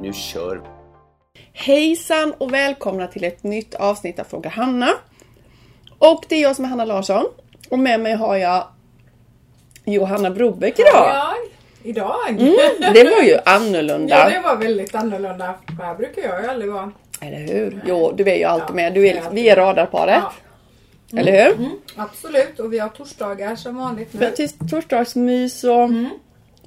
Nu kör vi! Hejsan och välkomna till ett nytt avsnitt av Fråga Hanna. Och det är jag som är Hanna Larsson. Och med mig har jag Johanna Brobeck idag. Ja, idag? Mm, det var ju annorlunda. Ja, det var väldigt annorlunda. Här brukar jag ju aldrig vara. Eller hur? Jo, du är ju alltid Ja, med. Du är, är vi är radarparet. Ja. Eller hur? Mm, absolut, och vi har torsdagar som vanligt nu. Men till torsdagsmys och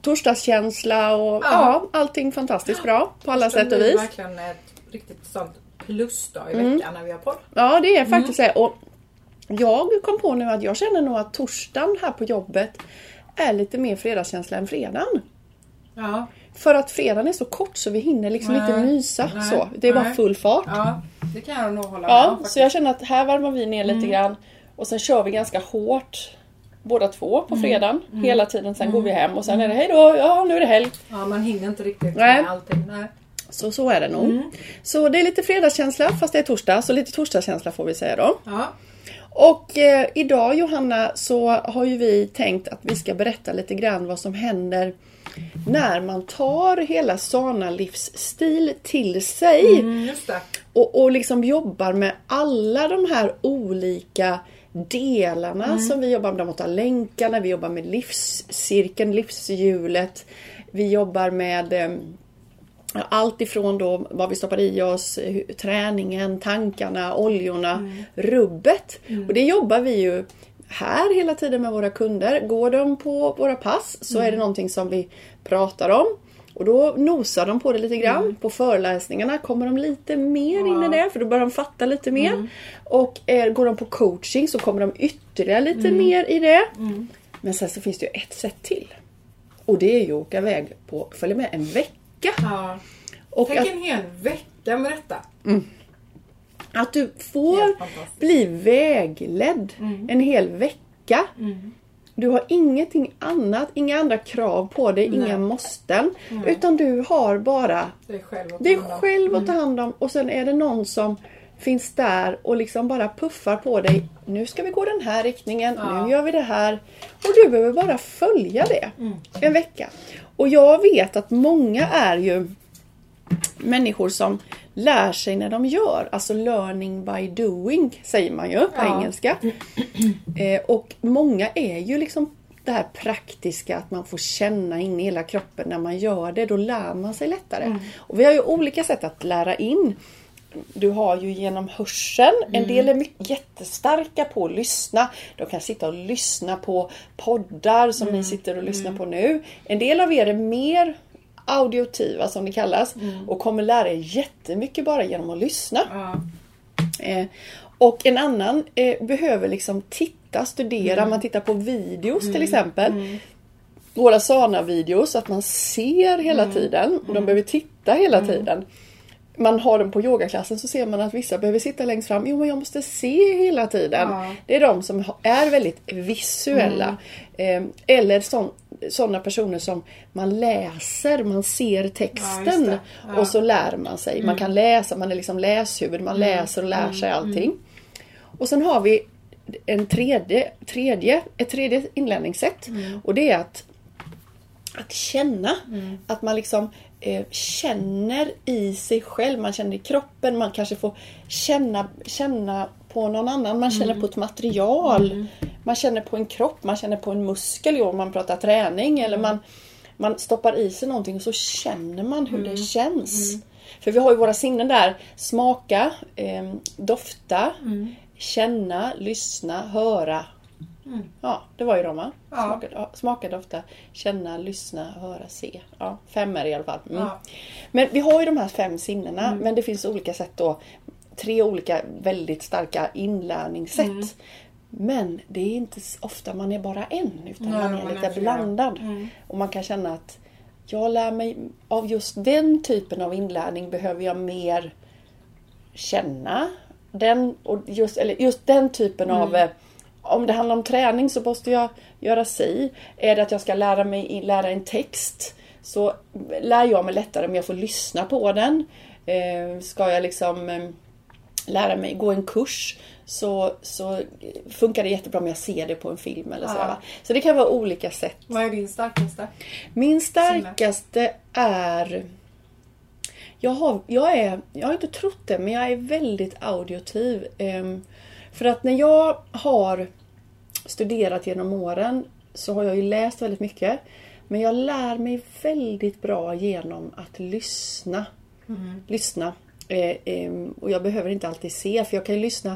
torsdagskänsla och ja. Ja. allting fantastiskt bra på alla det sätt och vis. verkligen ett riktigt sånt plusdag i veckan när vi har podd. Ja, det är faktiskt det. Och jag kom på nu att jag känner nog att torsdagen här på jobbet är lite mer fredagskänsla än fredagen. Ja, För att fredagen är så kort så vi hinner liksom Nej. inte mysa Nej. så. Det är bara Nej. full fart. ja, det kan jag nog hålla med Ja, om så jag känner att här varvar vi ner lite Mm. grann. Och sen kör vi ganska hårt båda två på Mm. fredagen. Hela tiden. Sen går vi hem och sen är det hej då, ja nu är det helg. Ja, man hinner inte riktigt Nej. med allting. Nej. Så, så är det nog. Mm. Så det är lite fredagskänsla fast det är torsdag. Så lite torsdagskänsla får vi säga då. Ja, Och eh, idag Johanna så har ju vi tänkt att vi ska berätta lite grann vad som händer när man tar hela Sana livsstil till sig. mm. Och, och liksom jobbar med alla de här olika delarna Mm. som vi jobbar med. De åtta länkarna, vi jobbar med livscirkeln, livshjulet. Vi jobbar med eh, allt ifrån då vad vi stoppar i oss, träningen, tankarna, oljorna, Mm. rubbet. Och det jobbar vi ju här hela tiden med våra kunder. Går de på våra pass så Mm. är det någonting som vi pratar om. Och då nosar de på det lite grann. På föreläsningarna kommer de lite mer in i det för då börjar de fatta lite mer. Och eh, går de på coaching så kommer de ytterligare lite mer i det. Men sen så finns det ju ett sätt till. Och det är ju att åka iväg på, följa med en vecka. Ja. Och Tänk att, en hel vecka med detta. att du får bli vägledd en hel vecka. Du har ingenting annat, inga andra krav på dig, inga måsten. Utan du har bara själv dig själv att ta hand om och sen är det någon som finns där och liksom bara puffar på dig. Nu ska vi gå den här riktningen, Ja. nu gör vi det här. Och du behöver bara följa det en vecka. Och jag vet att många är ju människor som lär sig när de gör. Alltså learning by doing säger man ju på Ja. engelska. Eh, och många är ju liksom det här praktiska att man får känna in i hela kroppen när man gör det. Då lär man sig lättare. Och vi har ju olika sätt att lära in. Du har ju genom hörseln. En del är mycket, jättestarka på att lyssna. De kan sitta och lyssna på poddar som ni sitter och lyssnar på nu. En del av er är mer audiotiva som det kallas och kommer lära er jättemycket bara genom att lyssna. Ja. Eh, och en annan eh, behöver liksom titta, studera. Man tittar på videos till exempel. Våra Sana-videos, att man ser hela tiden. De behöver titta hela tiden. Man har dem på yogaklassen så ser man att vissa behöver sitta längst fram. Jo men jag måste se hela tiden. Ja. Det är de som är väldigt visuella. Eh, eller sådana personer som man läser, man ser Ja, texten det. Ja. och så lär man sig. Man kan läsa, man är liksom läshuvud, man läser och lär sig allting. Och sen har vi en tredje, tredje, ett tredje inlärningssätt. Och det är att, att känna. Att man liksom eh, känner i sig själv. Man känner i kroppen. Man kanske får känna, känna på någon annan. Man känner på ett material. Man känner på en kropp. Man känner på en muskel om man pratar träning. Eller man, man stoppar i sig någonting och så känner man hur det känns. För vi har ju våra sinnen där. Smaka, eh, dofta, känna, lyssna, höra. Ja, det var ju de va? Ja. Smaka, ja, smaka, dofta, känna, lyssna, höra, se. Ja, fem är det i alla fall. Mm. Ja. Men vi har ju de här fem sinnena men det finns olika sätt då. Tre olika väldigt starka inlärningssätt. Men det är inte ofta man är bara en utan Nej, man är man är lite flera. blandad. Mm. Och man kan känna att jag lär mig av just den typen av inlärning behöver jag mer känna den, och just, eller just den typen av eh, om det handlar om träning så måste jag göra si. Är det att jag ska lära mig lära en text så lär jag mig lättare om jag får lyssna på den. Eh, ska jag liksom eh, lära mig gå en kurs så, så funkar det jättebra om jag ser det på en film eller så. Ja. Så det kan vara olika sätt. Vad är din starkaste? Min starkaste är... Jag har, jag, är, jag har inte trott det, men jag är väldigt audiotiv. Ehm, för att när jag har studerat genom åren så har jag ju läst väldigt mycket. Men jag lär mig väldigt bra genom att lyssna. Lyssna. Eh, ehm, och jag behöver inte alltid se, för jag kan ju lyssna.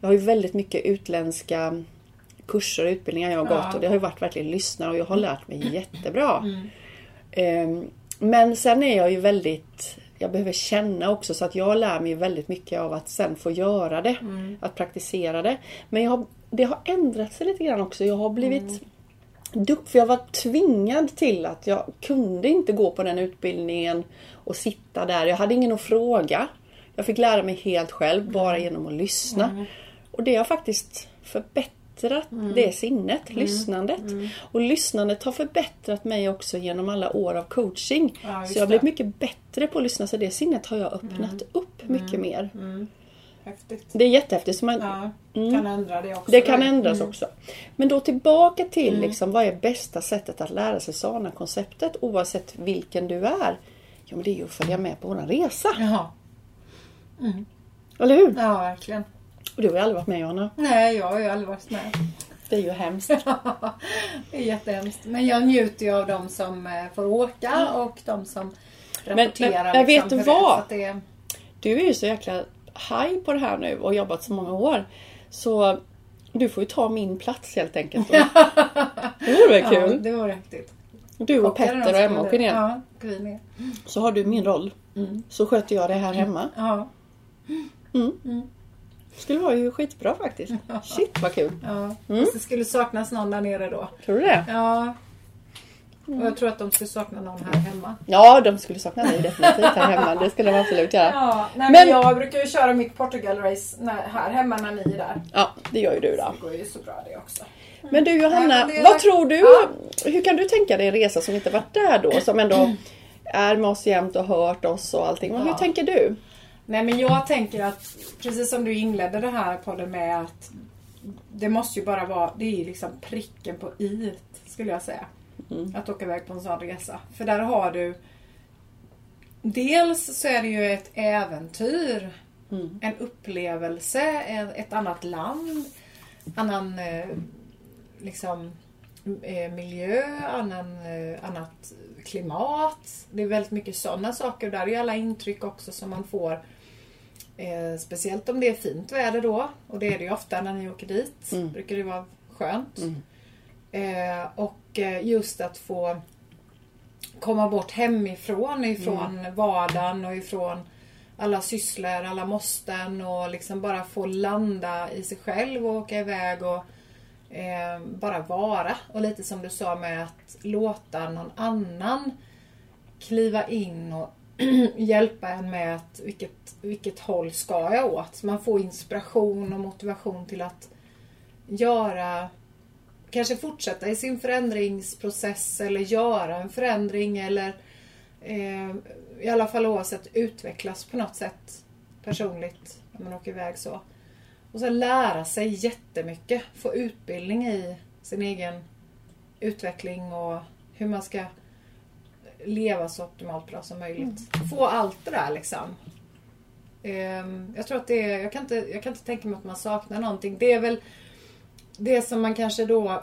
Jag har ju väldigt mycket utländska kurser och utbildningar jag har Ja. gått och det har ju varit verkligen lyssna och jag har lärt mig jättebra. Ehm, Men sen är jag ju väldigt jag behöver känna också så att jag lär mig väldigt mycket av att sen få göra det. Att praktisera det. Men jag har, det har ändrat sig lite grann också. Jag har blivit dukt, för jag var tvingad till att jag kunde inte gå på den utbildningen och sitta där. Jag hade ingen att fråga. Jag fick lära mig helt själv bara genom att lyssna. Och det har faktiskt förbättrat det sinnet, lyssnandet. Och lyssnandet har förbättrat mig också genom alla år av coaching. Ja, så jag har blivit mycket bättre på att lyssna. Så det sinnet har jag öppnat upp mycket mer. Häftigt. Det är jättehäftigt. Så man, Ja, kan ändra det också. det kan då. ändras också. Men då tillbaka till liksom, vad är bästa sättet att lära sig SANA-konceptet oavsett vilken du är? Ja men det är ju att följa med på våran resa. Jaha. Eller hur? Ja, verkligen. Och du har ju aldrig varit med Johanna. Nej, jag har ju aldrig varit med. Det är ju hemskt. det är jättehemskt. Men jag njuter ju av de som eh, får åka och de som men- rapporterar. men vet liksom du det är. vad? Det är- Du är ju så jäkla high på det här nu och jobbat så många år. Så du får ju ta min plats helt enkelt. Det vore väl Ja, kul? det var häftigt. Du och Kockar Petter och Emma åker ner. Ja, ner. Så har du min roll. Så sköter jag det här hemma. Ja, skulle vara ju skitbra faktiskt. Shit vad kul. ja. Mm. Fast det skulle saknas någon där nere då. Tror du det? Ja. Mm. Och jag tror att de skulle sakna någon här hemma. Ja, de skulle sakna mig definitivt här hemma. Det skulle de absolut göra. Ja, nej, men, Men- jag brukar ju köra mitt Portugal-race här hemma när ni är där. Ja, det gör ju du då. Det går ju så bra det också. Men du Johanna, Nej, det vad tror du? Ja. Hur kan du tänka dig en resa som inte varit där då? Som ändå är med oss jämt och hört oss och allting. Hur Ja. tänker du? Nej men jag tänker att precis som du inledde det här podden med att det måste ju bara vara, det är liksom pricken på i skulle jag säga. Att åka iväg på en sån resa. För där har du Dels så är det ju ett äventyr. En upplevelse, ett annat land. Annan eh, liksom eh, miljö, annan, eh, annat klimat. Det är väldigt mycket sådana saker. Där är ju alla intryck också som man får. Eh, speciellt om det är fint väder då. Och det är det ju ofta när ni åker dit. brukar det vara skönt. Eh, och eh, just att få komma bort hemifrån, ifrån vardagen och ifrån alla sysslor, alla måsten och liksom bara få landa i sig själv och åka iväg och eh, bara vara. Och lite som du sa med att låta någon annan kliva in och hjälpa en med att vilket, vilket håll ska jag åt. Så man får inspiration och motivation till att göra kanske fortsätta i sin förändringsprocess eller göra en förändring eller eh, i alla fall oavsett utvecklas på något sätt personligt när man åker iväg så. Och sen lära sig jättemycket. Få utbildning i sin egen utveckling och hur man ska leva så optimalt bra som möjligt. Få allt det där liksom. Ehm, Jag tror att det är, jag kan, inte, jag kan inte tänka mig att man saknar någonting. Det är väl det som man kanske då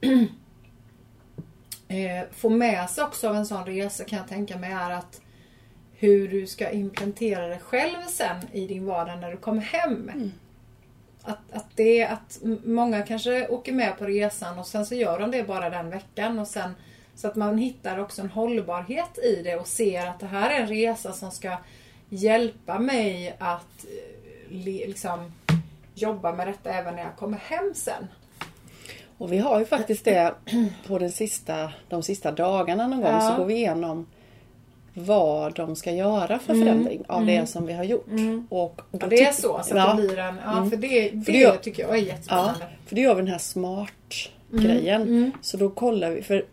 eh, får med sig också av en sån resa kan jag tänka mig är att hur du ska implementera det själv sen i din vardag när du kommer hem. Att, att, det, att många kanske åker med på resan och sen så gör de det bara den veckan och sen så att man hittar också en hållbarhet i det och ser att det här är en resa som ska hjälpa mig att eh, liksom, jobba med detta även när jag kommer hem sen. Och vi har ju faktiskt det på den sista, de sista dagarna någon gång Ja. så går vi igenom vad de ska göra för förändring av det som vi har gjort. Och då Ja, det är så, så att ja, det blir en... Ja, för det, det, För det gör- tycker jag är Ja, jättespännande. för det gör vi den här smart-grejen. Så då kollar vi, för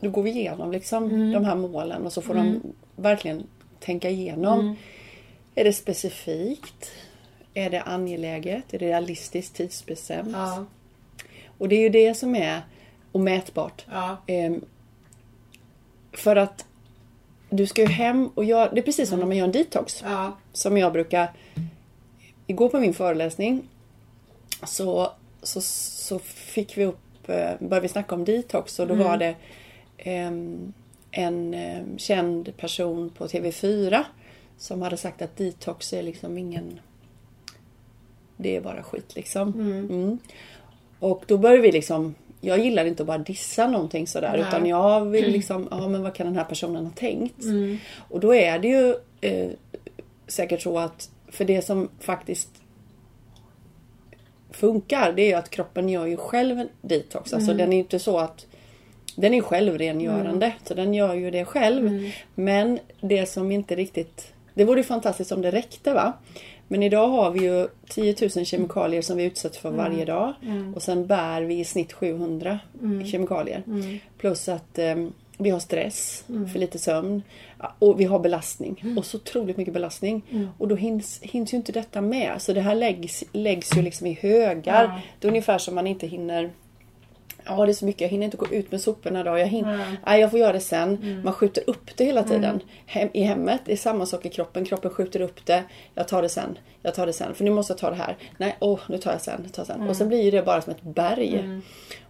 då går vi igenom liksom de här målen och så får de verkligen tänka igenom. Är det specifikt? Är det angeläget? Är det realistiskt tidsbestämt? Ja, Och det är ju det som är och mätbart. ja, Ehm, för att du ska ju hem och göra, det är precis som när man gör en detox. ja, Som jag brukar, igår på min föreläsning så, så, så fick vi upp, eh, började vi snacka om detox och då var det en eh, känd person på TV4 som hade sagt att detox är liksom ingen det är bara skit liksom. Mm. Och då började vi liksom jag gillar inte att bara dissa någonting sådär Nej. utan jag vill liksom, ja men vad kan den här personen ha tänkt? Och då är det ju eh, säkert så att för det som faktiskt funkar det är ju att kroppen gör ju själv en detox. Alltså den är ju inte så att den är självrengörande så den gör ju det själv. Men det som inte riktigt Det vore ju fantastiskt om det räckte va. Men idag har vi ju 10 000 kemikalier som vi utsätts för varje dag. Och sen bär vi i snitt 700 kemikalier. Plus att eh, vi har stress, för lite sömn och vi har belastning. Och så otroligt mycket belastning. Och då hinns, hinns ju inte detta med. Så det här läggs, läggs ju liksom i högar. Ja. Det är ungefär som man inte hinner Ja det är så mycket, jag hinner inte gå ut med soporna idag. Jag, hinner, Nej. nej, jag får göra det sen. Man skjuter upp det hela tiden. Hem, I hemmet, det är samma sak i kroppen. Kroppen skjuter upp det. Jag tar det sen. Jag tar det sen. För nu måste jag ta det här. Nej, åh, nu tar jag sen. Tar jag sen. Och sen blir ju det bara som ett berg.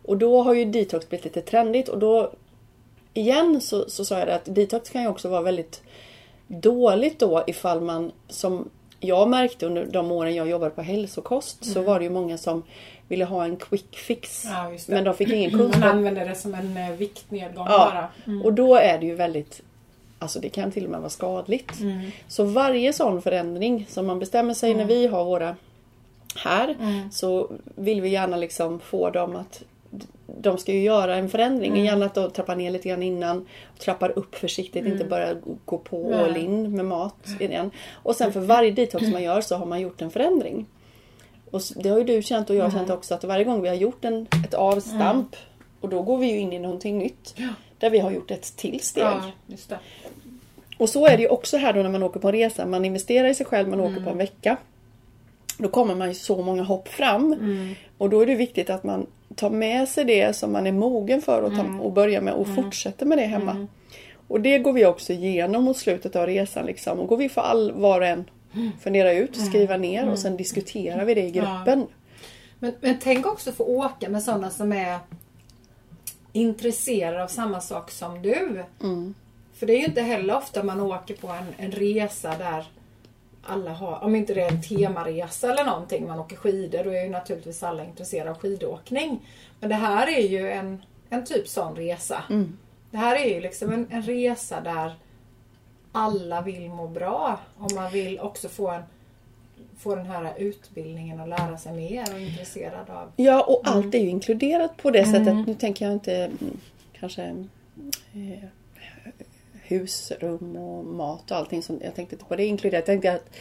Och då har ju detox blivit lite trendigt. Och då, igen så, så sa jag det att detox kan ju också vara väldigt dåligt då ifall man som jag märkte under de åren jag jobbade på hälsokost så var det ju många som ville ha en quick fix. Ja, men de fick ingen Man kunskap. använder det som en eh, viktnedgång Ja, bara. och då är det ju väldigt Alltså det kan till och med vara skadligt. Så varje sån förändring som man bestämmer sig när vi har våra här så vill vi gärna liksom få dem att de ska ju göra en förändring. Gärna att de trappar ner lite grann innan. Trappar upp försiktigt, inte bara gå på all in med mat igen. Och sen för varje detox man gör så har man gjort en förändring. Och det har ju du känt och jag har känt också att varje gång vi har gjort en, ett avstamp och då går vi ju in i någonting nytt. Där vi har gjort ett till steg. Ja. Och så är det ju också här då när man åker på en resa. Man investerar i sig själv, man åker på en vecka. Då kommer man ju så många hopp fram. Och då är det viktigt att man tar med sig det som man är mogen för och, ta, och börjar med och fortsätter med det hemma. Och det går vi också igenom mot slutet av resan. Liksom. Och går vi för all, var och en fundera ut, skriva ner och sen diskuterar vi det i gruppen. Men, men tänk också få åka med sådana som är intresserade av samma sak som du. Mm. För det är ju inte heller ofta man åker på en, en resa där alla har, om inte det är en temaresa eller någonting, man åker skidor, då är ju naturligtvis alla intresserade av skidåkning. Men det här är ju en, en typ sån resa. Mm. Det här är ju liksom en, en resa där alla vill må bra och man vill också få en få den här utbildningen och lära sig mer och intresserad av. Ja, och allt är ju inkluderat på det sättet. Nu tänker jag inte mm, kanske eh, husrum och mat och allting. Som, jag tänkte inte på det inkluderat. Jag tänkte att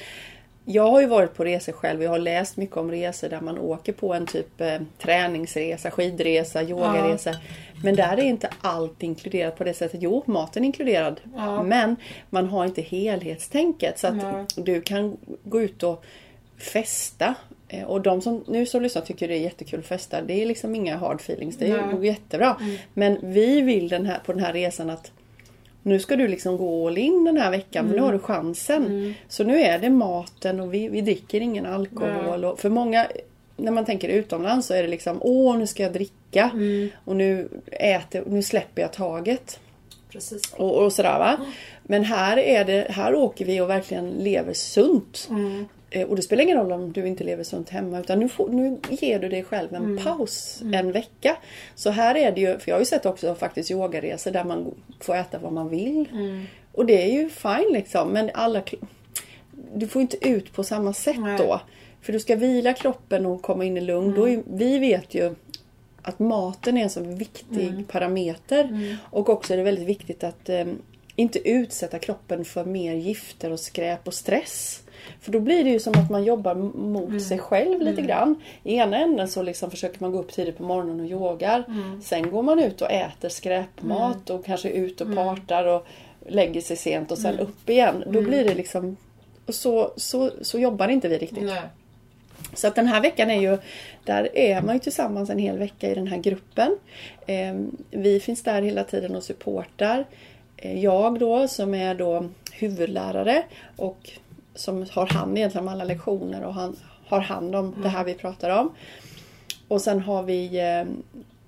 jag har ju varit på resor själv. Jag har läst mycket om resor där man åker på en typ eh, träningsresa, skidresa, yogaresa. Men där är inte allt inkluderat på det sättet. Jo, maten är inkluderad. Ja. Men man har inte helhetstänket. Så att Nej. du kan gå ut och festa. Eh, Och de som nu som lyssnar tycker det är jättekul att festa. Det är liksom inga hard feelings. Det går jättebra. Men vi vill den här, på den här resan att nu ska du liksom gå all in den här veckan för nu har du chansen. Så nu är det maten och vi, vi dricker ingen alkohol. Och för många, när man tänker utomlands så är det liksom åh nu ska jag dricka. Och nu äter, nu släpper jag taget. Precis. Och, och sådär va. Men här är det, här åker vi och verkligen lever sunt. Eh, Och det spelar ingen roll om du inte lever sunt hemma utan nu, får, nu ger du dig själv en paus en vecka. Så här är det ju, för jag har ju sett också faktiskt yogaresor där man får äta vad man vill. Och det är ju fine liksom men alla du får inte ut på samma sätt Nej. då. För du ska vila kroppen och komma in i lugn. Då är, vi vet ju att maten är en så viktig parameter. Och också är det väldigt viktigt att eh, inte utsätta kroppen för mer gifter och skräp och stress. För då blir det ju som att man jobbar mot sig själv lite grann. I ena änden så liksom försöker man gå upp tidigt på morgonen och yogar. Sen går man ut och äter skräpmat och kanske ut och partar och lägger sig sent och sen upp igen. Då blir det liksom... Och så, så, så jobbar inte vi riktigt. Nej. Så att den här veckan är ju, där är man ju tillsammans en hel vecka i den här gruppen. Eh, vi finns där hela tiden och supportar. Eh, jag då som är då huvudlärare och som har hand egentligen om alla lektioner och han har hand om det här vi pratar om. Och sen har vi eh,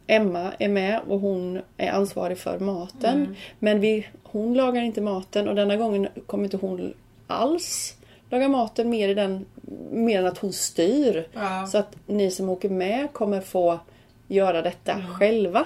Emma är med och hon är ansvarig för maten. Men vi, hon lagar inte maten och denna gången kommer inte hon alls laga maten mer, i den, mer än att hon styr. Ja. Så att ni som åker med kommer få göra detta själva.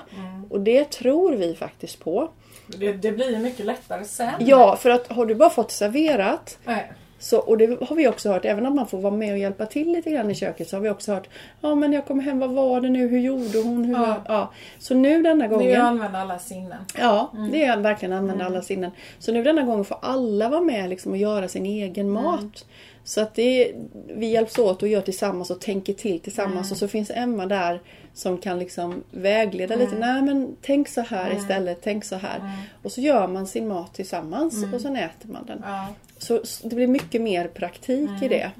Och det tror vi faktiskt på. Det, det blir mycket lättare sen. Ja, för att har du bara fått serverat Nej. Så, och det har vi också hört, även om man får vara med och hjälpa till lite grann i köket så har vi också hört Ja men jag kommer hem, vad var det nu, hur gjorde hon? Hur Ja. ja. Så nu denna Det är gången att använda alla sinnen. Ja, det är att verkligen använda alla sinnen. Så nu denna gången får alla vara med liksom och göra sin egen mat. Så att det vi hjälps åt och gör tillsammans och tänker till tillsammans. Och så finns Emma där som kan liksom vägleda lite. Nej men tänk så här istället, tänk så här. Och så gör man sin mat tillsammans och sen äter man den. Ja. Så, det blir mycket mer praktik i det.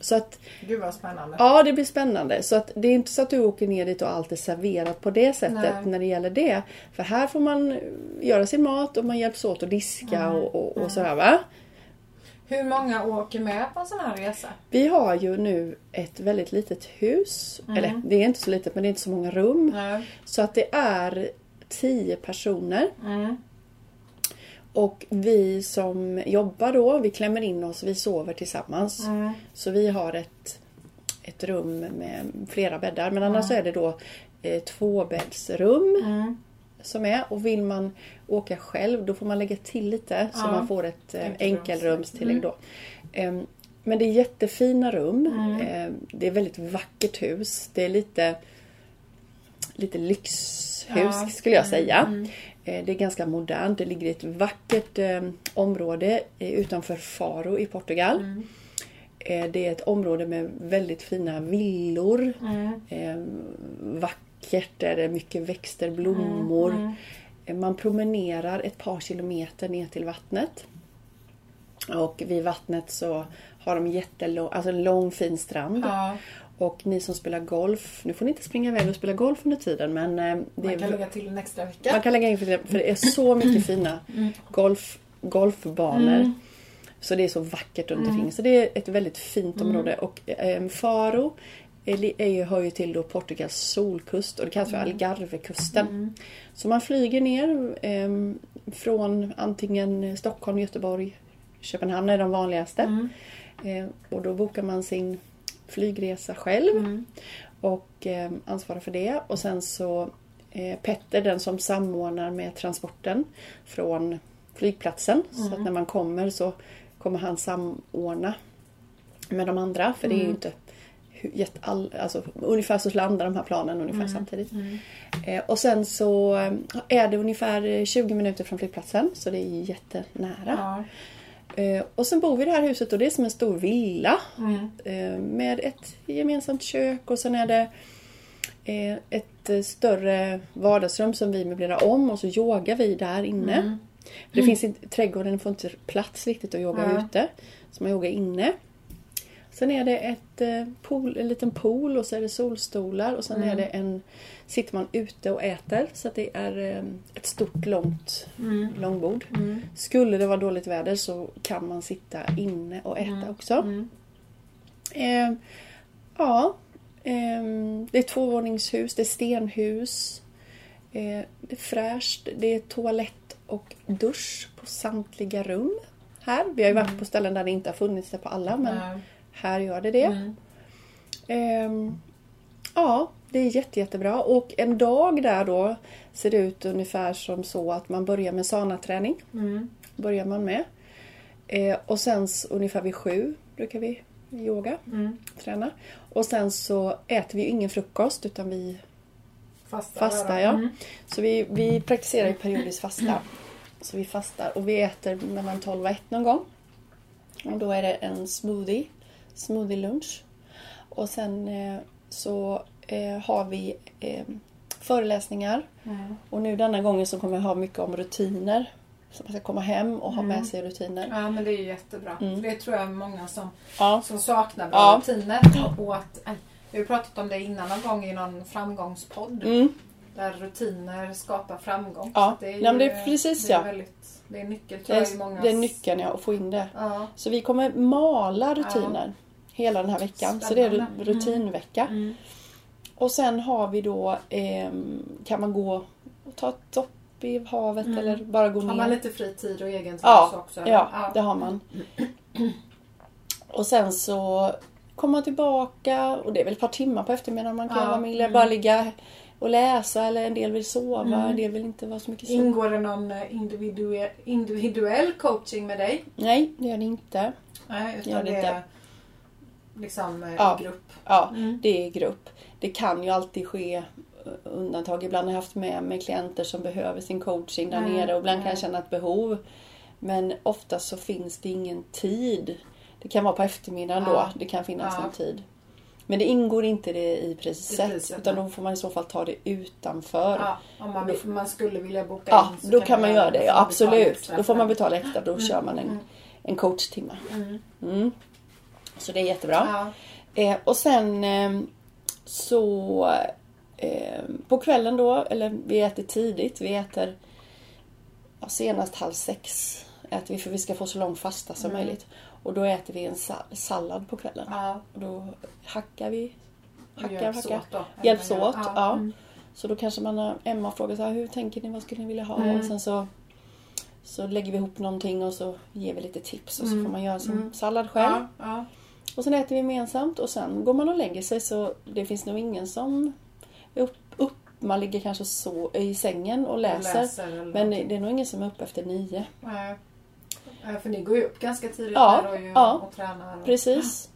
Så att Gud vad spännande. Ja, det blir spännande. Så att det är inte så att du åker ner dit och allt är serverat på det sättet Nej. när det gäller det. För här får man göra sin mat och man hjälps åt att diska och, och, och sådär va. Hur många åker med på en sån här resa? Vi har ju nu ett väldigt litet hus. Eller det är inte så litet men det är inte så många rum. Så att det är tio personer. Mm. Och vi som jobbar då, vi klämmer in oss, vi sover tillsammans. Så vi har ett, ett rum med flera bäddar. Men annars så är det då eh, tvåbäddsrum som är. Och vill man åka själv då får man lägga till lite så man får ett eh, Enkelrums- enkelrumstillägg då. Ehm, men det är jättefina rum. Ehm, det är väldigt vackert hus. Det är lite, lite lyxhus skulle jag säga. Eh, Det är ganska modernt. Det ligger i ett vackert eh, område eh, utanför Faro i Portugal. Eh, det är ett område med väldigt fina villor. Eh, vackert, där det är mycket växter, blommor. Eh, Man promenerar ett par kilometer ner till vattnet. Och vid vattnet så har de jättelång, alltså en lång fin strand. Ja. Och ni som spelar golf, nu får ni inte springa iväg och spela golf under tiden men eh, det Man är kan lägga till en extra vecka. man kan lägga in för det, är så mycket fina golf, golfbanor. Så det är så vackert runt omkring. Så det är ett väldigt fint område. Och eh, Faro är, är hör ju till då Portugals solkust och det kallas för Algarvekusten. Så man flyger ner eh, från antingen Stockholm, Göteborg, Köpenhamn är de vanligaste. Eh, och då bokar man sin flygresa själv och eh, ansvarar för det. Och sen så eh, Petter, den som samordnar med transporten från flygplatsen. Så att när man kommer så kommer han samordna med de andra. För det är ju inte hu- jätte, all, alltså, ungefär så landar de här planen ungefär samtidigt. Eh, och sen så eh, är det ungefär 20 minuter från flygplatsen så det är jättenära. Ja. Eh, och sen bor vi i det här huset och det är som en stor villa. Mm. Eh, med ett gemensamt kök och sen är det eh, ett eh, större vardagsrum som vi möblerar om och så yogar vi där inne. Mm. Det finns inte, trädgården får inte plats riktigt att yoga Ja. ute. Så man yogar inne. Sen är det ett eh, pool, en liten pool och så är det solstolar och sen Mm. är det en sitter man ute och äter så att det är eh, ett stort långt Mm. långbord. Skulle det vara dåligt väder så kan man sitta inne och äta också. Mm. Eh, ja, eh, det är tvåvåningshus, det är stenhus. Eh, det är fräscht, det är toalett och dusch på samtliga rum. Här. Vi har ju varit på ställen där det inte har funnits det på alla men Nej. Här gör det det. Mm. Ehm, ja, det är jätte, jättebra. Och en dag där då ser det ut ungefär som så att man börjar med sanaträning. Mm. Börjar man med. Eh, och sen ungefär vid sju brukar vi yoga, Mm. träna. Och sen så äter vi ingen frukost utan vi Fasta, Fasta, där ja. Mm. Så vi, vi praktiserar ju periodiskt fasta. Så vi fastar och vi äter mellan 12 och 1 någon gång. Och då är det en smoothie, smoothie lunch. Och sen eh, så eh, har vi eh, föreläsningar. Mm. Och nu denna gången så kommer jag ha mycket om rutiner. Så man ska komma hem och ha Mm. med sig rutiner. Ja men det är ju jättebra. Mm. För det tror jag är många som, Ja, som saknar bra Ja. rutiner. Och att, vi har pratat om det innan någon gång i någon framgångspodd. mm, Där rutiner skapar framgång. Ja. Det är Ja, men det är precis, det är ja. Väldigt, det är nyckel det, tror jag i många är, det är nyckeln ja, att få in det. Ja. Så vi kommer mala rutiner hela den här veckan. Så det är Spännande. ru- rutinvecka. Mm. Och sen har vi då, ehm, kan man gå och ta ett dopp i havet Mm. eller bara gå Har ner. man lite fri tid och egen tid Ja, så också? Ja, det har man. Och sen så kommer man tillbaka och det är väl ett par timmar på eftermiddagen man kan Ja, vara med. mm. Bara ligga och läsa eller en del vill sova, Mm. en del vill inte vara så mycket så. Ingår det någon eh, individuell, individuell coaching med dig? Nej, det gör det inte. Nej, utan det det inte. Liksom eh, Ja. grupp. Ja, Mm. det är grupp. Det kan ju alltid ske eh, undantag. Ibland har jag haft med mig klienter som behöver sin coaching där Mm, nere och ibland kan jag mm. känna ett behov. Men oftast så finns det ingen tid. Det kan vara på eftermiddagen Ja. då det kan finnas Ja. en tid. Men det ingår inte det i priset. priset, utan då får man i så fall ta det utanför. Ja, om man, vill, man skulle vilja boka Ja, in så då kan man göra det. Ja, absolut. Då får man betala extra. Då kör man en, mm. en coachtimme. Mm. Så det är jättebra. Ja. Eh, och sen eh, så eh, på kvällen då, eller vi äter tidigt. Vi äter ja, senast halv sex äter vi för vi ska få så lång fasta som Mm. möjligt. Och då äter vi en sa- sallad på kvällen. Ja, Och då hackar vi. Hackar, hjälps hackar. åt då. Hjälps åt, ja. Mm. Så då kanske man har, Emma frågar så här, hur tänker ni, vad skulle ni vilja ha? Mm. Och sen så, så lägger vi ihop någonting och så ger vi lite tips och så Mm. får man göra sin Mm. sallad själv. Ja, ja. Och sen äter vi gemensamt och sen går man och lägger sig så det finns nog ingen som är upp, upp man ligger kanske så i sängen och läser. Läser men det är nog ingen som är uppe efter nio. Nej. För ni går ju upp ganska tidigt Ja, där och, ju, ja. och tränar. Och... Precis.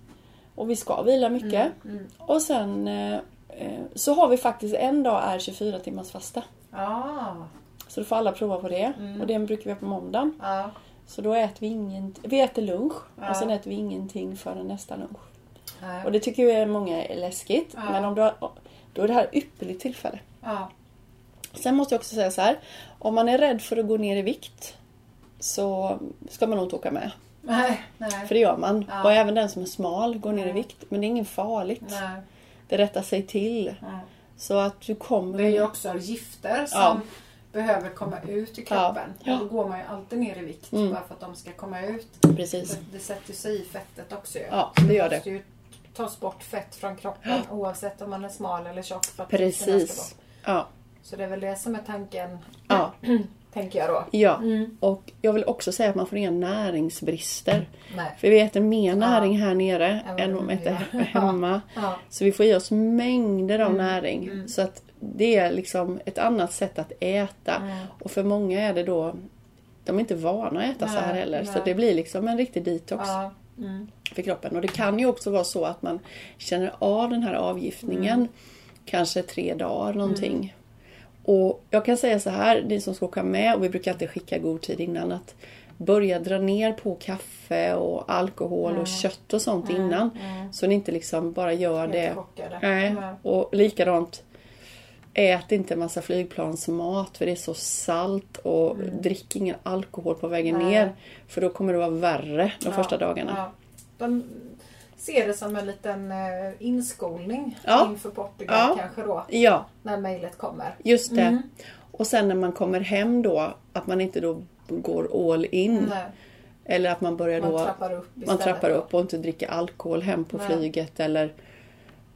Och vi ska vila mycket. Mm, mm. Och sen eh, eh, så har vi faktiskt en dag är 24 timmars fasta. Ah, Så då får alla prova på det. Mm. Och den brukar vi ha på måndagen. ja. Så då äter vi ingen, vi äter lunch Ja. och sen äter vi ingenting förrän nästa lunch. Nej. Och det tycker ju många är läskigt. Ja. Men om du har, då är det här ett ypperligt tillfälle. Ja. Sen måste jag också säga så här. Om man är rädd för att gå ner i vikt så ska man nog inte åka med. Nej, nej. För det gör man. Ja. Och även den som är smal går ner i Nej. vikt. Men det är inget farligt. Det rättar sig till. Så att du kommer... Det är ju också gifter som Ja. Behöver komma ut i kroppen. Ja. Och då går man ju alltid ner i vikt Mm. bara för att de ska komma ut. Precis. Det, det sätter sig i fettet också. Ja, det gör det. ju tas bort fett från kroppen oavsett om man är smal eller tjock. För att Precis. Ja. Så det är väl det som är tanken, Ja. tänker jag då. ja. Mm. Och jag vill också säga att man får inga näringsbrister. Nej. För vi äter mer näring här nere Än vad än vad vi äter hemma. Ja. Så vi får i oss mängder av Mm. näring. Mm. Så att det är liksom ett annat sätt att äta. Mm. Och för många är det då de är inte vana att äta så här Nej, heller. Så nej. det blir liksom en riktig detox Ja. Mm. för kroppen. Och det kan ju också vara så att man känner av den här avgiftningen Mm. kanske tre dagar någonting. Och jag kan säga så här, ni som ska åka med, och vi brukar alltid skicka god tid innan, att börja dra ner på kaffe och alkohol och Mm. kött och sånt Mm. innan. Mm. Så ni inte liksom bara gör det. Nej. Mm. Och likadant, ät inte massa flygplansmat för det är så salt och drick ingen alkohol på vägen Mm. Nej. ner. För då kommer det vara värre de Ja, första dagarna. Ja. De ser det som en liten eh, inskolning Ja. inför Portugal Ja. kanske då. Ja, När mejlet kommer. just det. Mm. Och sen när man kommer hem då, att man inte då går all in. Nej, Eller att man börjar man då trappar upp man trappar upp och inte dricker alkohol hem på Nej. flyget eller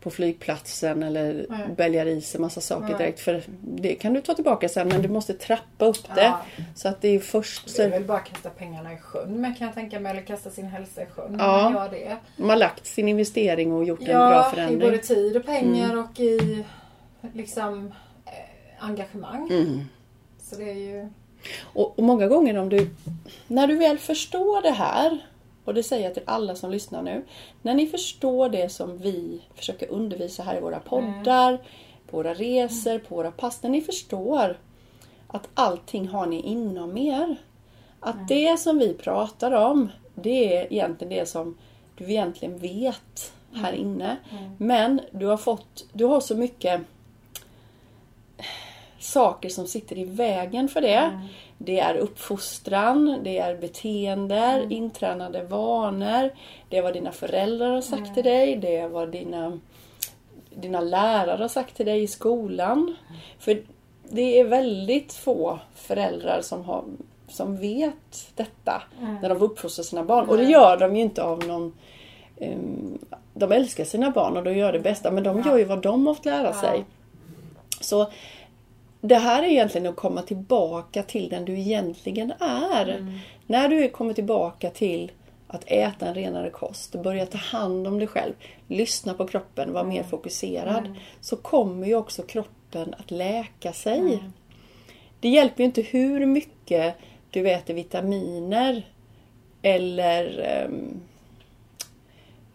på flygplatsen eller Nej. bälgar i sig massa saker Nej. direkt. För det kan du ta tillbaka sen men du måste trappa upp det. Ja. Så att det är först Det är så väl bara att kasta pengarna i sjön men kan jag tänka mig. Eller kasta sin hälsa i sjön. Ja. Ja. Man gör det. man har lagt sin investering och gjort en bra Ja, i förändring. Mm. både tid och pengar och i liksom eh, engagemang. Mm. Så det är ju... Och, och många gånger om du, när du väl förstår det här, och det säger jag till alla som lyssnar nu. När ni förstår det som vi försöker undervisa här i våra poddar, på våra resor, på våra pass. När ni förstår att allting har ni inom er. Att det som vi pratar om, det är egentligen det som du egentligen vet här inne. Men du har fått, du har så mycket saker som sitter i vägen för det. Det är uppfostran, det är beteenden, intränade vanor. Det är vad dina föräldrar har sagt till dig, det är vad dina, dina lärare har sagt till dig i skolan. För det är väldigt få föräldrar som, har, som vet detta när de uppfostrar sina barn. Och det gör de ju inte av någon ehm, de älskar sina barn och de gör det bästa men de gör ju vad de måste lära sig. Så det här är egentligen att komma tillbaka till den du egentligen är. När du kommer tillbaka till att äta en renare kost, börja ta hand om dig själv, lyssna på kroppen, vara mer fokuserad. Så kommer ju också kroppen att läka sig. Det hjälper ju inte hur mycket du äter vitaminer eller ehm,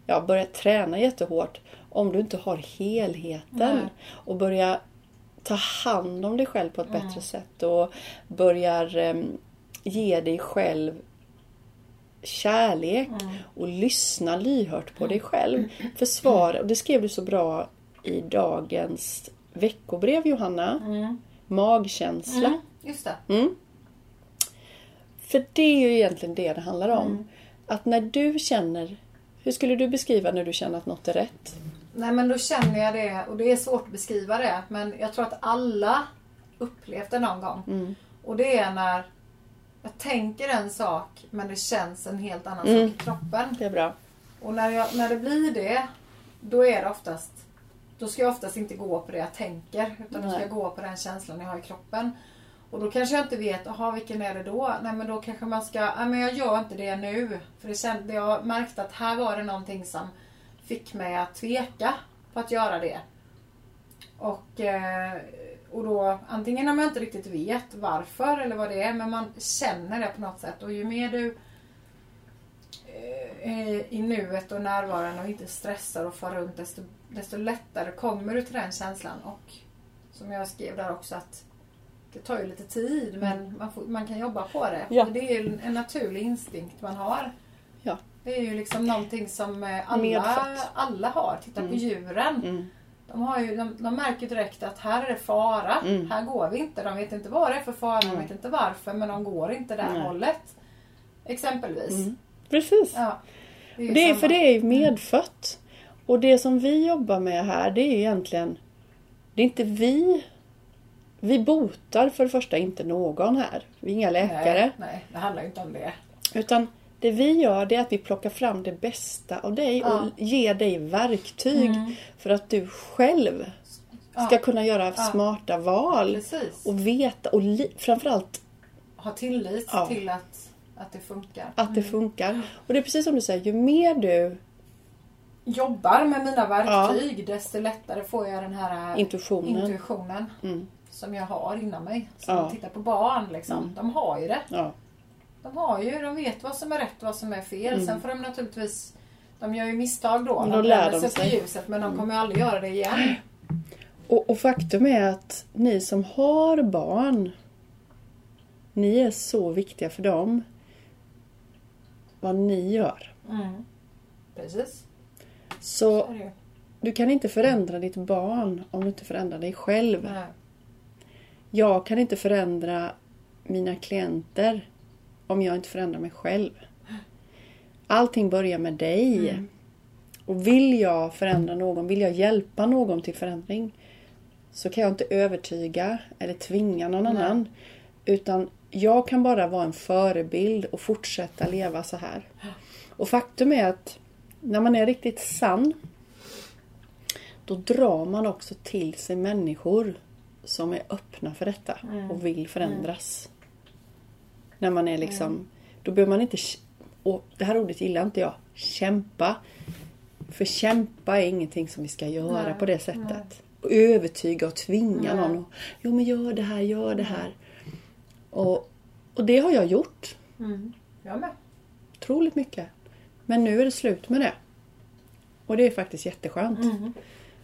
ja, börja träna jättehårt om du inte har helheten. Och börja ta hand om dig själv på ett bättre sätt och börjar em, ge dig själv kärlek och lyssna lyhört på dig själv. För svar, och det skrev du så bra i dagens veckobrev Johanna. Magkänsla. Mm, just det. Mm. För det är ju egentligen det det handlar om. Att när du känner, hur skulle du beskriva när du känner att något är rätt? Nej men då känner jag det och det är svårt att beskriva det men jag tror att alla upplevt det någon gång. Och det är när jag tänker en sak men det känns en helt annan sak i kroppen. Det är bra. Och när, jag, när det blir det då är det oftast då ska jag oftast inte gå på det jag tänker utan då ska Nej. jag gå på den känslan jag har i kroppen. Och då kanske jag inte vet, aha vilken är det då? Nej men då kanske man ska, nej men jag gör inte det nu. För det kände, jag märkte att här var det någonting som fick mig att tveka på att göra det. Och, eh, och då antingen om jag inte riktigt vet varför eller vad det är men man känner det på något sätt och ju mer du eh, är i nuet och närvarande och inte stressar och far runt desto, desto lättare kommer du till den känslan och som jag skrev där också att det tar ju lite tid men man, får, man kan jobba på det. Ja. Det är ju en naturlig instinkt man har. Det är ju liksom någonting som eh, alla, alla har. Titta på djuren. Mm. De, har ju, de, de märker direkt att här är det fara. Mm. Här går vi inte. De vet inte vad det är för fara. De vet inte varför. Men de går inte det Nej. hållet. Exempelvis. Mm. Precis. Ja, det är, Det är, för det är ju medfött. Och det som vi jobbar med här det är egentligen Det är inte vi Vi botar för det första inte någon här. Vi är inga läkare. Nej, nej, det handlar inte om det. Utan det vi gör det är att vi plockar fram det bästa av dig Ja. och ger dig verktyg för att du själv ska Ja. kunna göra smarta val. Precis. Och veta och framförallt Ha tillit Ja. till att, att det funkar. att det funkar. Och det är precis som du säger, ju mer du Jobbar med mina verktyg desto lättare får jag den här Intuitionen. intuitionen Mm. som jag har inom mig. Som Ja. tittar på barn liksom. Mm. De har ju det. Ja, De har ju, de vet vad som är rätt och vad som är fel. Mm. Sen får de naturligtvis De gör ju misstag då. Men De då lär bränner de sig sig. ljuset men de kommer ju aldrig göra det igen. Och, och faktum är att ni som har barn, ni är så viktiga för dem. Vad ni gör. Mm. Precis. Så Så du kan inte förändra ditt barn om du inte förändrar dig själv. Nej. Jag kan inte förändra mina klienter om jag inte förändrar mig själv. Allting börjar med dig. Mm. Och vill jag förändra någon, vill jag hjälpa någon till förändring så kan jag inte övertyga eller tvinga någon Nej. annan. Utan jag kan bara vara en förebild och fortsätta leva så här. Och faktum är att när man är riktigt sann då drar man också till sig människor som är öppna för detta och vill förändras. När man är liksom, då behöver man inte, och det här ordet gillar inte jag, kämpa. För kämpa är ingenting som vi ska göra Nej, på det sättet. Och övertyga och tvinga Nej. någon. Jo men gör det här, gör det här. Och, och det har jag gjort. Mm. Jag med. Otroligt mycket. Men nu är det slut med det. Och det är faktiskt jätteskönt. Mm.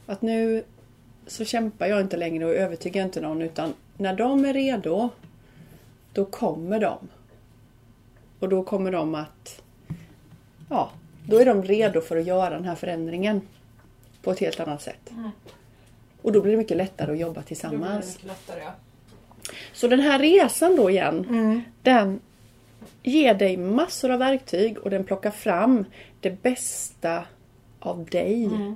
Att nu så kämpar jag inte längre och övertygar inte någon utan när de är redo då kommer de. Och då kommer de att ja, då är de redo för att göra den här förändringen på ett helt annat sätt. Mm. Och då blir det mycket lättare att jobba tillsammans. lättare, ja. Så den här resan då igen, Mm. den ger dig massor av verktyg och den plockar fram det bästa av dig. Mm.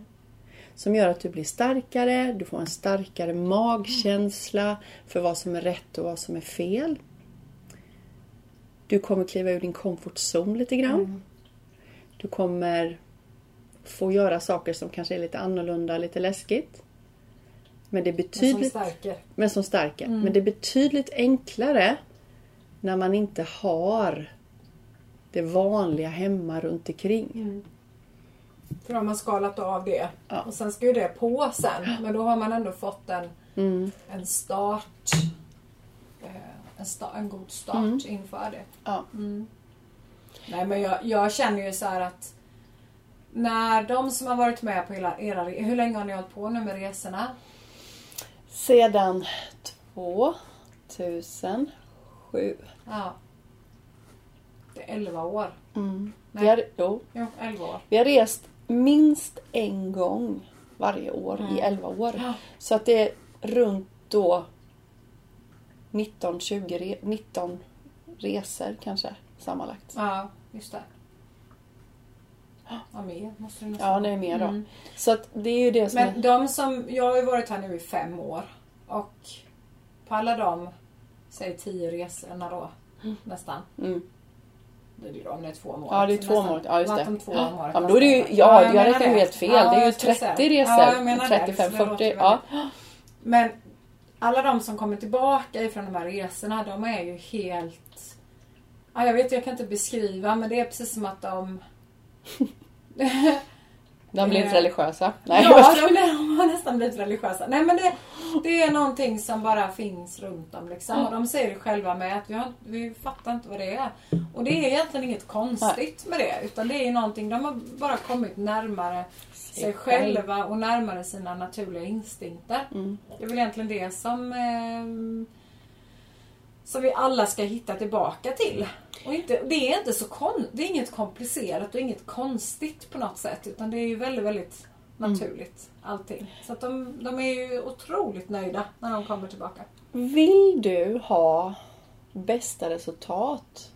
Som gör att du blir starkare, du får en starkare magkänsla för vad som är rätt och vad som är fel. Du kommer kliva ur din comfort zone lite grann. Mm. Du kommer få göra saker som kanske är lite annorlunda, lite läskigt. Men det är Men som betydligt stärker. men som stärker. Men det är betydligt enklare när man inte har det vanliga hemma runt omkring. För då har man skalat av det. Ja. Och sen ska ju det på sen. Men då har man ändå fått en, Mm. en start. eh, En, en god start Mm. inför det. Ja. Nej men jag, jag känner ju så här att när de som har varit med på hela era Hur länge har ni hållit på nu med resorna? Sedan 2007. Ja. Det är 11 år. Mm. Nej. Vi, har, jo, Jo, 11 år. vi har rest minst en gång varje år i 11 år. Ja. Så att det är runt då 19-20 re, 19 resor kanske sammanlagt. Ja, just det. Ja, mer måste det nog Ja, är mer då. Mm. Så att det är ju det som är... Men de som, jag har ju varit här nu i fem år och på alla de, säg tio resorna då, nästan. Mm. Det är ju om det är två om året. Ja, det är två om nästan. året. Ja, just det. om två om året Ja, men då är det ju, nästan. ja, jag jag räknar helt fel. Ja, det är ju jag skulle 30 säga. resor. Ja, jag menar det. 35, Så det låter 40. Ja. Men alla de som kommer tillbaka ifrån de här resorna, de är ju helt... Ja, jag vet, jag kan inte beskriva, men det är precis som att de... De har blivit Eh, religiösa. Nej, ja, de, de har nästan blivit religiösa. Nej, men det, det är någonting som bara finns runt dem. Liksom. Och de säger det själva med att vi, har, vi fattar inte vad det är. Och det är egentligen inget konstigt med det. Utan det är någonting, de har bara kommit närmare sig själv. själva och närmare sina naturliga instinkter. Mm. Det är väl egentligen det som eh, som vi alla ska hitta tillbaka till. Och inte, det är inte så kon, det är inget komplicerat och inget konstigt på något sätt. Utan det är ju väldigt, väldigt naturligt allting. Så att de, de är ju otroligt nöjda när de kommer tillbaka. Vill du ha bästa resultat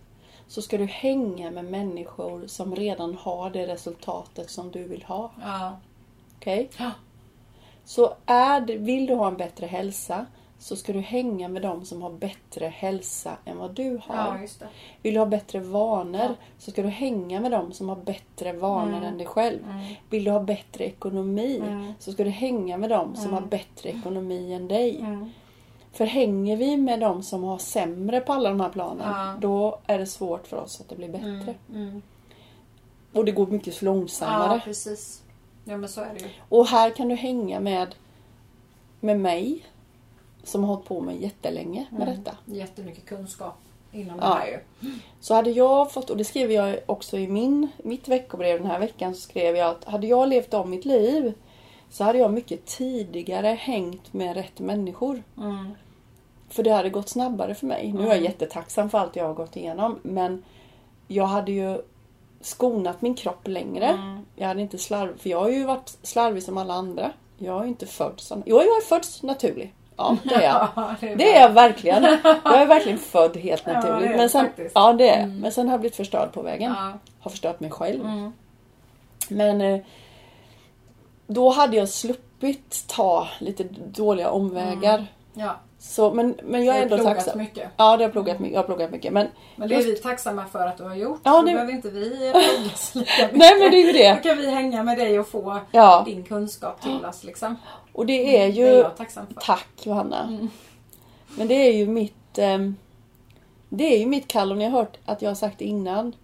så ska du hänga med människor som redan har det resultatet som du vill ha. Ja. Okej? Ja. Så är det, vill du ha en bättre hälsa så ska du hänga med dem som har bättre hälsa än vad du har. Ja. Vill du ha bättre vanor Ja. så ska du hänga med dem som har bättre vanor Mm. än dig själv. Mm. Vill du ha bättre ekonomi Mm. så ska du hänga med dem som har bättre ekonomi än dig. För hänger vi med dem som har sämre på alla de här planen Ja. då är det svårt för oss att det blir bättre. Mm. Mm. Och det går mycket långsammare. Ja, precis. Ja, men så är det ju. Och här kan du hänga med, med mig som har hållit på med jättelänge med Mm. detta. Jättemycket kunskap inom Ja. det här ju. Så hade jag fått, och det skrev jag också i min, mitt veckobrev den här veckan, så skrev jag att hade jag levt om mitt liv så hade jag mycket tidigare hängt med rätt människor. Mm. För det hade gått snabbare för mig. Nu är jag Mm. jättetacksam för allt jag har gått igenom men jag hade ju skonat min kropp längre. Mm. Jag hade inte slarv, för jag har ju varit slarvig som alla andra. Jag är ju inte född som... Jo, jag är född naturlig. Ja, det är jag. Ja, det är Det är jag verkligen. Jag är verkligen född helt Ja, naturligt. är men sen, faktiskt. ja, det är. Mm. Men sen har jag blivit förstörd på vägen. Ja. Har förstört mig själv. Mm. Men eh, då hade jag sluppit ta lite dåliga omvägar. Ja. Så, men, men jag är ändå tacksam. mycket. Ja, det har pluggat mycket. Jag har pluggat mycket. Men, Men det är vi tacksamma för att du har gjort. Ja, det- det... behöver inte vi plugga så lika mycket. nej, men det är ju Då det. kan vi hänga med dig och få Ja, din kunskap till oss. Liksom. och det är Det är ju... jag tacksam för. Tack Johanna. Mm. Men det är ju mitt... ehm, det är ju mitt kall och ni har hört att jag har sagt det innan.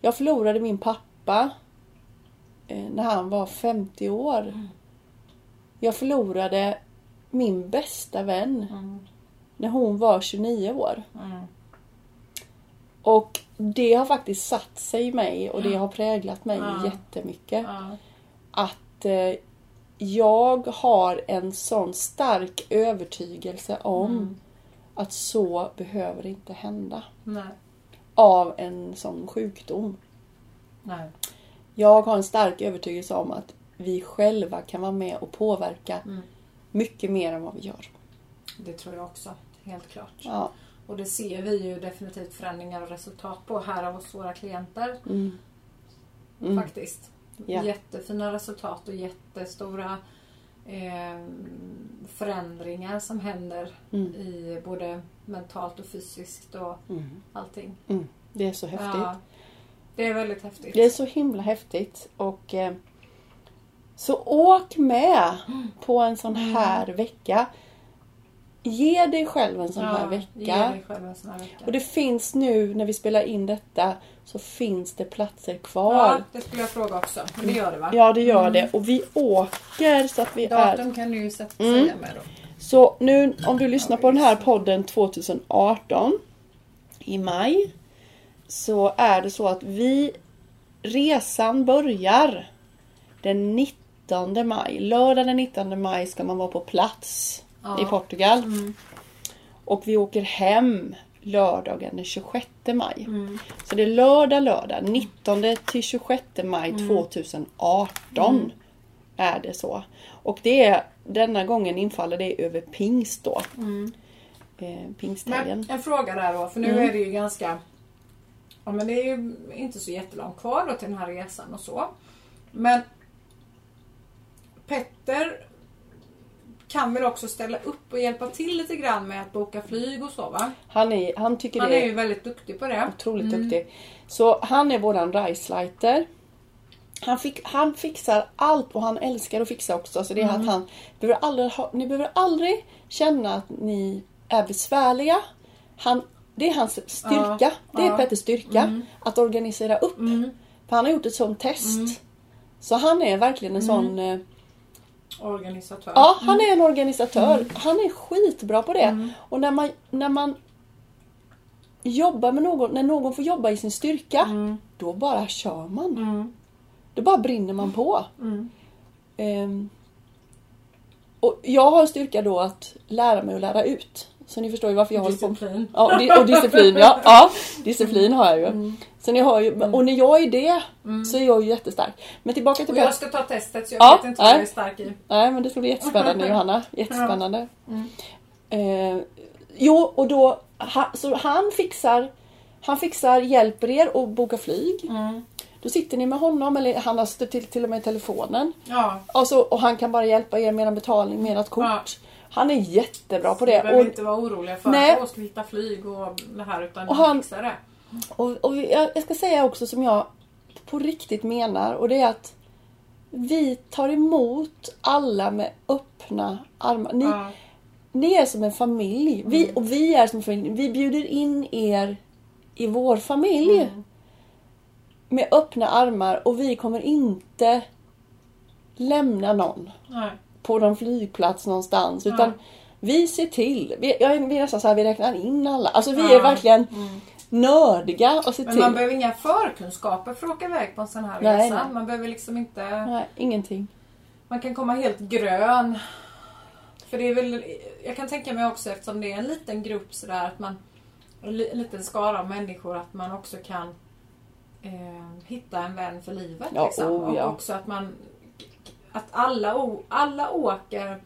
Jag förlorade min pappa eh, när han var 50 år. Mm. Jag förlorade min bästa vän Mm. när hon var 29 år. Mm. Och det har faktiskt satt sig i mig och det har präglat mig Ja. jättemycket. Ja. Att eh, jag har en sån stark övertygelse om att så behöver inte hända. Nej. Av en sån sjukdom. Nej. Jag har en stark övertygelse om att vi själva kan vara med och påverka Mm. mycket mer än vad vi gör. Det tror jag också. Helt klart. Ja. Och det ser vi ju definitivt förändringar och resultat på här av hos våra klienter. Mm. Mm. Faktiskt. Ja. Jättefina resultat och jättestora eh, förändringar som händer Mm. i både mentalt och fysiskt och Mm. allting. Mm. Det är så häftigt. Ja, det är väldigt häftigt. Det är så himla häftigt. Och eh, Så åk med på en sån här vecka. Ge dig själv en sån här Ge vecka. sån här vecka. Och det finns nu när vi spelar in detta så finns det platser Ja, kvar. det skulle jag fråga också. Men det gör det va? Ja, det gör det. Och vi åker så att vi är... Datum kan du ju sätta- Mm. med då. Så nu om du lyssnar på den här podden 2018 i maj så är det så att vi resan börjar den 19 maj. Lördag den 19 maj ska man vara på plats Ja. i Portugal. Mm. Och vi åker hem lördagen den 26 maj. Mm. Så det är lördag, lördag 19 till 26 maj Mm. 2018 är det så. Och det är denna gången infaller det över pingst då. Mm. Eh, pingsthelgen. Men en fråga där då, för nu Mm. är det ju ganska... Ja men det är ju inte så jättelångt kvar då till den här resan och så. Men Petter kan väl också ställa upp och hjälpa till lite grann med att boka flyg och så va? Han, är, han tycker Han är ju väldigt duktig på det. otroligt Mm. duktig. Så han är våran Reisleiter. Han, fick, han fixar allt och han älskar att fixa också. Så det är Mm. att han behöver aldrig ha, ni behöver aldrig känna att ni är besvärliga. Han, det är hans styrka. Ja, det är ja. Petters styrka. Mm. Att organisera upp. Mm. För han har gjort ett sånt test. Mm. Så han är verkligen en sån... eh, Organisatör. Ja, han är en organisatör. Han är skitbra på det. Mm. Och när man, när man jobbar med någon, när någon får jobba i sin styrka, Mm. då bara kör man. Mm. Då bara brinner man på. Mm. Ehm, och jag har styrka då att lära mig att lära ut. Så ni förstår ju varför jag håller på Disciplin. Ja, och, di- och disciplin ja. ja. Disciplin har jag ju. Mm. Så ni har ju. Och när jag är det så är jag ju jättestark. Men tillbaka till Och jag ska ta testet så jag Ja, vet inte vad jag är stark i. Nej men det ska bli jättespännande Johanna. Jättespännande. Mm. Eh, jo och då, ha, så han fixar, han fixar, hjälper er att boka flyg. Mm. Då sitter ni med honom eller han har stött till, till och med telefonen. Ja, Och, så, och han kan bara hjälpa er med en betalning med ett kort. Ja. Han är jättebra på vi det. behöver Och, inte vara oroliga för Nej. att "Åh, ska vi hitta flyg och det här utan Och han fixar det. och, och jag, ska säga också som jag på riktigt menar och det är att vi tar emot alla med öppna armar. Ni, Ja. Ni är som en familj. Vi, och vi är som en familj. Vi bjuder in er i vår familj. Mm. Med öppna armar och vi kommer inte lämna någon Nej. På någon flygplats någonstans. Ja. Utan vi ser till. Vi, jag är vi är nästan så här, vi räknar in alla. Alltså vi Ja. är verkligen Mm. nördiga och ser Men till. man behöver inga förkunskaper för att åka iväg på en sån här Nej, resa. nej. Man behöver liksom inte... Nej, ingenting. Man kan komma helt grön. För det är väl... Jag kan tänka mig också eftersom det är en liten grupp sådär att man... En li- en liten skara människor att man också kan eh, hitta en vän för livet. Ja, liksom. oh, ja. Och också att man... Att alla, alla åker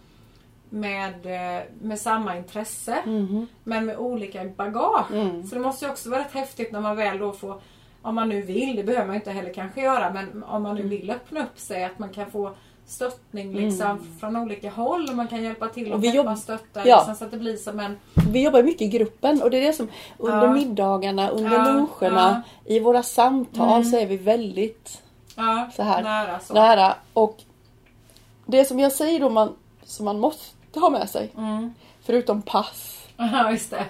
med, eh, med samma intresse. Mhm. Men med olika bagage. Mm. Så det måste ju också vara rätt häftigt när man väl då får, om man nu vill, det behöver man inte heller kanske göra, men om man nu vill öppna upp sig, att man kan få stöttning liksom från olika håll och man kan hjälpa till Och och vi jobb- stötta Ja. liksom, så att det blir som en... Vi jobbar mycket i gruppen och det är det som under Ja. middagarna, under Ja, luncherna, i våra samtal Mm. så är vi väldigt Ja, Så här. nära så. nära. Och det som jag säger då man, som man måste ha med sig, Mm. förutom pass, Ja, just det.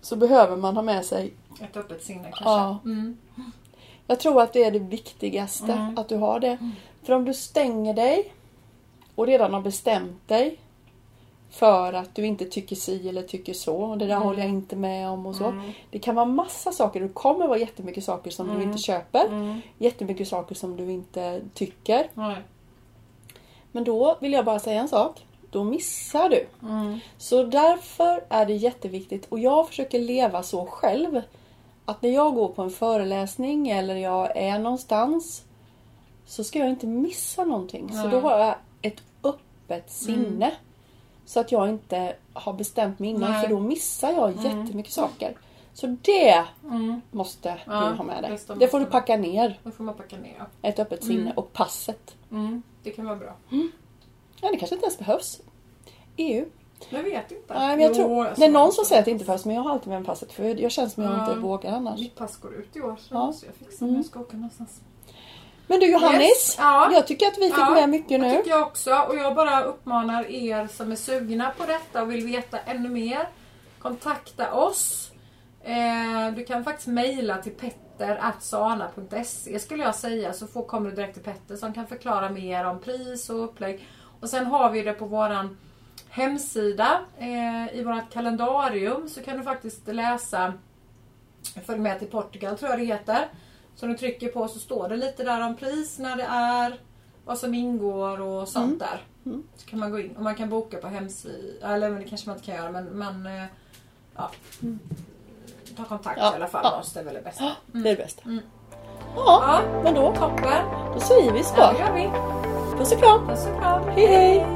så behöver man ha med sig Ett öppet sinne kanske. Ja. Mm. Jag tror att det är det viktigaste, Mm. att du har det. För om du stänger dig och redan har bestämt dig för att du inte tycker si eller tycker så, och det där Mm. håller jag inte med om och så. Mm. Det kan vara massa saker, det kommer vara jättemycket saker som du inte köper. Mm. Jättemycket saker som du inte tycker. Men då vill jag bara säga en sak. Då missar du. Mm. Så därför är det jätteviktigt och jag försöker leva så själv. Att när jag går på en föreläsning eller jag är någonstans så ska jag inte missa någonting. Så Nej. då har jag ett öppet sinne. Så att jag inte har bestämt mig innan Nej. för då missar jag jättemycket saker. Så det Mm. måste Ja, du ha med dig. det, Det får du packa ner. Då får man packa ner. Ett öppet sinne och passet. Mm. Det kan vara bra. Ja, det kanske inte ens behövs. EU. Jag vet inte. Nej, men jag Jo, tror, jag det är någon som det. säger att det inte behövs men jag har alltid med mig passet för jag känner som jag Ja. inte vågar annars. Mitt pass går ut i år så Ja. måste jag fixa om jag ska åka någonstans. Men du Johannes, Yes, ja. jag tycker att vi fick Ja, med mycket Det nu. tycker jag också. Och jag bara uppmanar er som är sugna på detta och vill veta ännu mer. Kontakta oss. Eh, du kan faktiskt mejla till petter.sana.se skulle jag säga så får, kommer du direkt till Petter som kan förklara mer om pris och upplägg. Och sen har vi det på våran hemsida eh, i vårt kalendarium så kan du faktiskt läsa Följ med till Portugal tror jag det heter. Som du trycker på så står det lite där om pris, när det är, vad som ingår och sånt där. Så kan man gå in och man kan boka på hemsidan. Eller men det kanske man inte kan göra men man eh, ja, ta kontakt Ja, i alla fall ja. med oss. Det är väl det bästa. Det är det bästa. Mm. Ja, Ja, men då, toppen. då säger vi så. Ja, det gör vi. Puss och kram. Puss och kram. Hej hej!